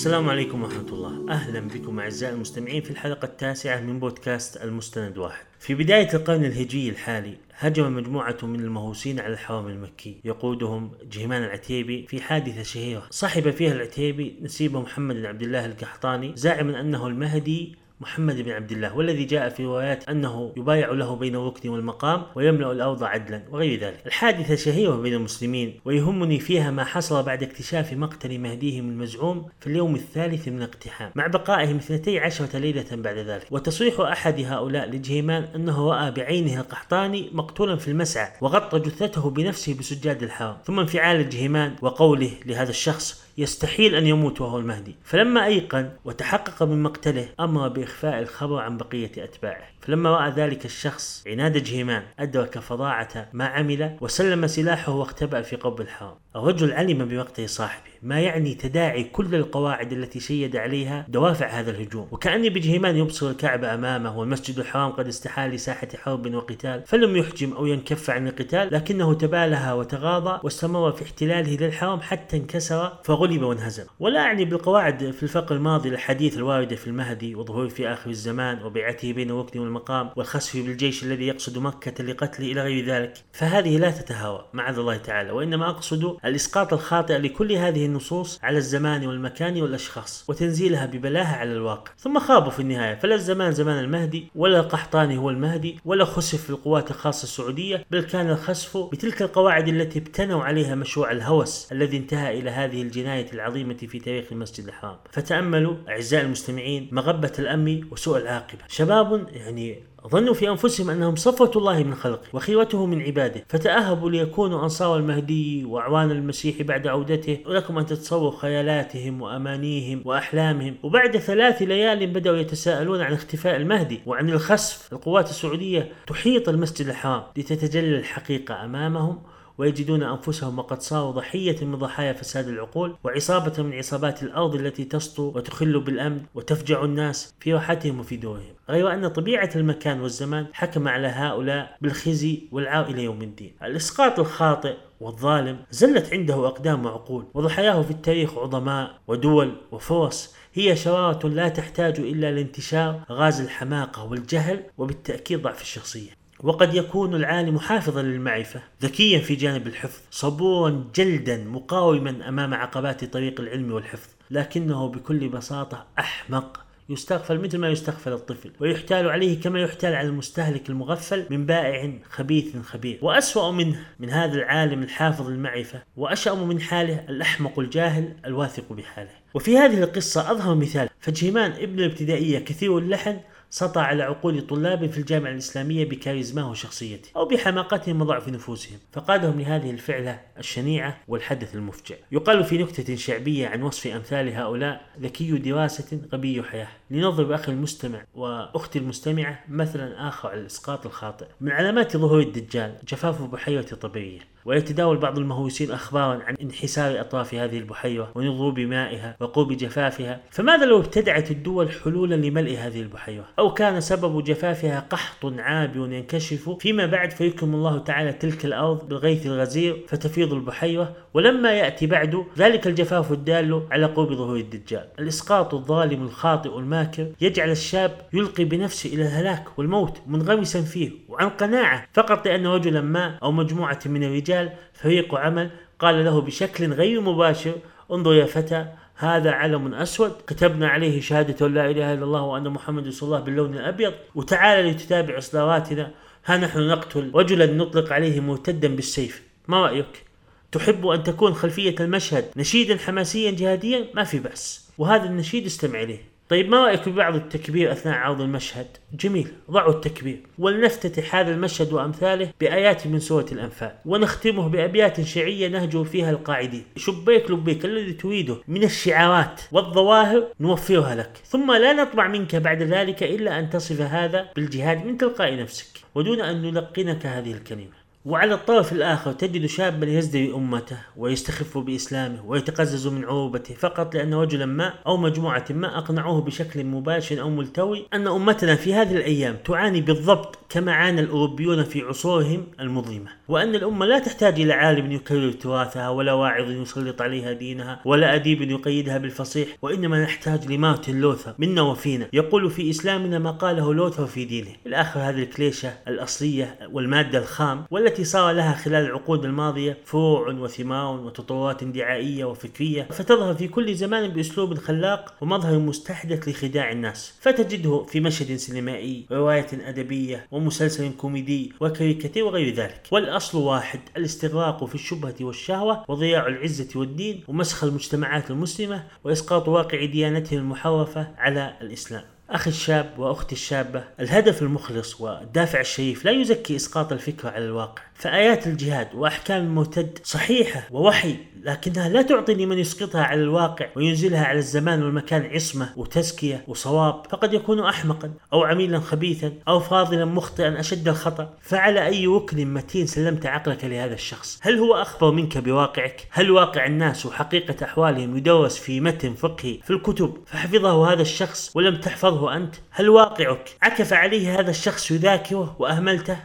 السلام عليكم ورحمة الله. أهلا بكم أعزائي المستمعين في الحلقة التاسعة من بودكاست المستند واحد. في بداية القرن الهجري الحالي هجم مجموعة من المهووسين على الحرم المكي. يقودهم جهمان العتيبي في حادثة شهيرة. صحب فيها العتيبي نسيب محمد بن عبد الله القحطاني زاعما أنه المهدي محمد بن عبد الله والذي جاء في روايات أنه يبايع له بين الركن والمقام ويملأ الأرض عدلا وغير ذلك. الحادثة شهيرة بين المسلمين ويهمني فيها ما حصل بعد اكتشاف مقتل مهديهم المزعوم في اليوم الثالث من الاقتحام مع بقائهم اثنتي عشرة ليلة بعد ذلك. وتصريح أحد هؤلاء لجهيمان أنه رأى بعينه القحطاني مقتولا في المسعى وغطى جثته بنفسه بسجاد الحرم ثم انفعال جهيمان وقوله لهذا الشخص يستحيل أن يموت وهو المهدي. فلما أيقن وتحقق من مقتله أمر بإخفاء الخبر عن بقية أتباعه. فلما رأى ذلك الشخص عناد جهيمان أدرك فظاعة ما عمل وسلم سلاحه واختبأ في قبر الحرم. الرجل علم بمقتل صاحبه ما يعني تداعي كل القواعد التي شيد عليها دوافع هذا الهجوم. وكأني بجهيمان يبصر الكعبة أمامه والمسجد الحرام قد استحال لساحة حرب وقتال فلم يحجم أو ينكف عن القتال لكنه تبالها وتغاضى واستمر في احتلاله للحرم حتى انكسر فغلب وانهزم. ولا أعني بالقواعد في الفقر الماضي الحديث الواردة في المهدي وظهوره في آخر الزمان وبيعته بين الركن والمقام والخسف بالجيش الذي يقصد مكة لقتله إلى غير ذلك. فهذه لا تتهاوى معاذ الله تعالى وإنما أقصد الإسقاط الخاطئ لكل هذه النصوص على الزمان والمكان والأشخاص وتنزيلها ببلاهة على الواقع. ثم خابوا في النهاية فلا الزمان زمان المهدي ولا القحطاني هو المهدي ولا خسف في القوات الخاصة السعودية بل كان الخسف بتلك القواعد التي ابتنوا عليها مشروع الهوس الذي انتهى إلى هذه الجناية العظيمة في تاريخ المسجد الحرام. فتأملوا أعزائي المستمعين مغبة الأمن وسوء العاقبة. شباب يعني ظنوا في أنفسهم أنهم صفوة الله من خلقه وخيرته من عباده. فتأهبوا ليكونوا أنصار المهدي وأعوان المسيح بعد عودته. ولكم أن تتصوروا خيالاتهم وأمانيهم وأحلامهم. وبعد ثلاث ليال بدأوا يتساءلون عن اختفاء المهدي وعن الخسف. القوات السعودية تحيط المسجد الحرام لتتجلى الحقيقة أمامهم ويجدون أنفسهم وقد صاروا ضحية من ضحايا فساد العقول وعصابة من عصابات الأرض التي تسطو وتخل بالأمن وتفجع الناس في راحتهم وفي دورهم. غير أن طبيعة المكان والزمان حكم على هؤلاء بالخزي والعار إلى يوم الدين. الإسقاط الخاطئ والظالم زلت عنده أقدام وعقول وضحاياه في التاريخ عظماء ودول وفرص. هي شرارة لا تحتاج إلا لانتشار غاز الحماقة والجهل وبالتأكيد ضعف الشخصية. وقد يكون العالم حافظا للمعرفة ذكيا في جانب الحفظ صبورا جلدا مقاوما أمام عقبات طريق العلم والحفظ لكنه بكل بساطة أحمق يستغفل مثل ما يستغفل الطفل ويحتال عليه كما يحتال على المستهلك المغفل من بائع خبيث خبير. وأسوأ منه من هذا العالم الحافظ المعرفة وأشأم من حاله الأحمق الجاهل الواثق بحاله. وفي هذه القصة أظهر مثال فجيمان ابن الابتدائية كثير اللحن سطع على عقول طلاب في الجامعة الإسلامية بكاريزماه وشخصيته أو بحماقتهم وضعف نفوسهم. فقادهم لهذه الفعلة الشنيعة والحدث المفجع. يقال في نكتة شعبية عن وصف أمثال هؤلاء ذكي دراسة غبي حياة. لنضرب أخي المستمع وأختي المستمعة مثلا آخر على الإسقاط الخاطئ. من علامات ظهور الدجال جفاف بحيرة طبيعية. ويتداول بعض المهووسين أخبارا عن انحسار أطراف هذه البحيرة ونضوب مائها وقرب جفافها فماذا لو ابتدعت الدول حلولا لملء هذه البحيرة؟ أو كان سبب جفافها قحط عابر ينكشف فيما بعد فيكرم الله تعالى تلك الأرض بالغيث الغزير فتفيض البحيرة ولما يأتي بعد ذلك الجفاف الدال على قرب ظهور الدجال. الإسقاط الظالم الخاطئ الماكر يجعل الشاب يلقي بنفسه إلى الهلاك والموت منغمسا فيه وعن قناعة فقط لأن رجلا ما أو مجموعة من الرجال فريق عمل قال له بشكل غير مباشر انظر يا فتى هذا علم أسود كتبنا عليه شهادة لا إله إلا الله وأن محمد رسول الله باللون الأبيض وتعال لتتابع اصداراتنا ها نحن نقتل رجلا نطلق عليه مرتدا بالسيف ما رأيك؟ تحب أن تكون خلفية المشهد نشيدا حماسيا جهاديا ما في بأس وهذا النشيد استمع إليه طيب ما رأيك ببعض التكبير أثناء عرض المشهد؟ جميل، ضعوا التكبير، ولنفتتح هذا المشهد وأمثاله بآيات من سورة الأنفال، ونختمه بأبيات شعرية نهجو فيها القاعدين، شبيك لبيك الذي تريده من الشعارات والظواهر نوفرها لك، ثم لا نطمع منك بعد ذلك إلا أن تصف هذا بالجهاد من تلقاء نفسك، ودون أن نلقنك هذه الكلمة. وعلى الطرف الآخر تجد شابا يزدري أمته ويستخف بإسلامه ويتقزز من عروبته فقط لأن رجلا ما أو مجموعة ما أقنعوه بشكل مباشر أو ملتوي أن أمتنا في هذه الأيام تعاني بالضبط كما عانى الأوروبيون في عصورهم المظلمة وأن الأمة لا تحتاج إلى عالم يكرر تراثها ولا واعظ يسلط عليها دينها ولا أديب يقيدها بالفصيح وإنما نحتاج لمارتن لوثر منا وفينا يقول في إسلامنا ما قاله لوثر في دينه. الآخر هذه الكليشة الأصلية والمادة الخام والتي صار لها خلال العقود الماضية فروع وثمار وتطورات دعائية وفكرية فتظهر في كل زمان بأسلوب خلاق ومظهر مستحدث لخداع الناس. فتجده في مشهد سينمائي رواية أدبية ومسلسل كوميدي وكاريكاتير وغير ذلك. والأصل واحد الاستغراق في الشبهة والشهوة وضياع العزة والدين ومسخ المجتمعات المسلمة وإسقاط واقع ديانتهم المحرفة على الإسلام. أخي الشاب وأختي الشابة الهدف المخلص والدافع الشريف لا يزكي إسقاط الفكرة على الواقع. فآيات الجهاد وأحكام المرتد صحيحة ووحي لكنها لا تعطي لمن يسقطها على الواقع وينزلها على الزمان والمكان عصمة وتزكية وصواب. فقد يكون أحمقا أو عميلا خبيثا أو فاضلا مخطئا أشد الخطأ. فعلى أي ركن متين سلمت عقلك لهذا الشخص؟ هل هو أخبر منك بواقعك؟ هل واقع الناس وحقيقة أحوالهم يدرس في متن فقهي في الكتب؟ فحفظه هذا الشخص ولم تحفظه أنت هل واقعك؟ عكف عليه هذا الشخص يذاكره وأهملته؟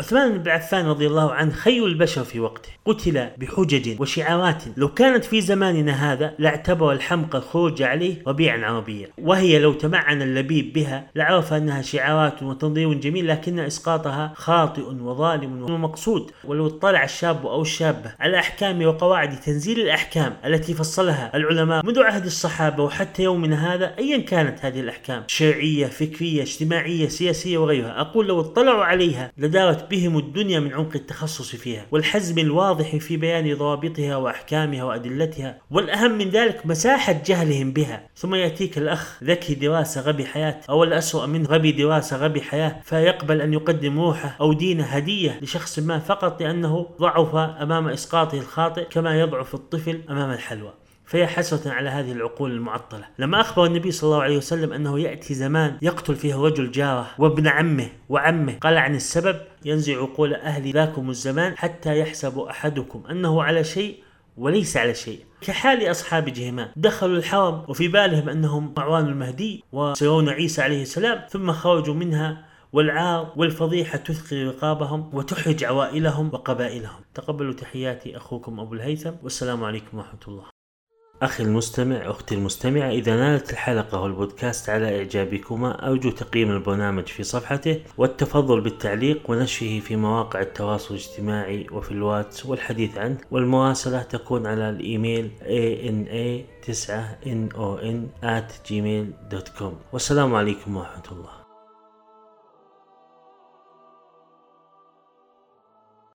عثمان بن عفان رضي الله عنه خير البشر في وقته. قتل بحجج وشعارات. لو كانت في زماننا هذا لاعتبر الحمقى الخروج عليه ربيعا عربيا. وهي لو تمعن اللبيب بها لعرف أنها شعارات وتنظير جميل لكن إسقاطها خاطئ وظالم ومقصود. ولو اطلع الشاب أو الشابة على أحكام وقواعد تنزيل الأحكام التي فصلها العلماء منذ عهد الصحابة وحتى يومنا هذا ايا كانت هذه الأحكام شرعية فكرية اجتماعية سياسية وغيرها. أقول لو اطلعوا عليها لدارت بهم الدنيا من عمق التخصص فيها والحزم الواضح في بيان ضوابطها وأحكامها وأدلتها والأهم من ذلك مساحة جهلهم بها. ثم يأتيك الأخ ذكي دراسه غبي حياة أو الأسوأ من غبي دراسه غبي حياة فيقبل أن يقدم روحه أو دينه هدية لشخص ما فقط لأنه ضعف أمام إسقاطه الخاطئ كما يضعف الطفل أمام الحلوى. فهي حسرة على هذه العقول المعطلة. لما أخبر النبي صلى الله عليه وسلم أنه يأتي زمان يقتل فيه الرجل جارة وابن عمه وعمه قال عن السبب ينزع عقول أهل ذاكم الزمان حتى يحسب أحدكم أنه على شيء وليس على شيء. كحال أصحاب جهمان دخلوا الحرم وفي بالهم أنهم أعوان المهدي وسيرون عيسى عليه السلام ثم خرجوا منها والعار والفضيحة تثقل رقابهم وتحرج عوائلهم وقبائلهم. تقبلوا تحياتي أخوكم أبو الهيثم والسلام عليكم ورحمة الله. أخي المستمع أختي المستمعة إذا نالت الحلقة والبودكاست على إعجابكما أرجو تقييم البرنامج في صفحته والتفضل بالتعليق ونشره في مواقع التواصل الاجتماعي وفي الواتس والحديث عنه والمراسلة تكون على الإيميل ana 9 non at gmail.com والسلام عليكم ورحمة الله.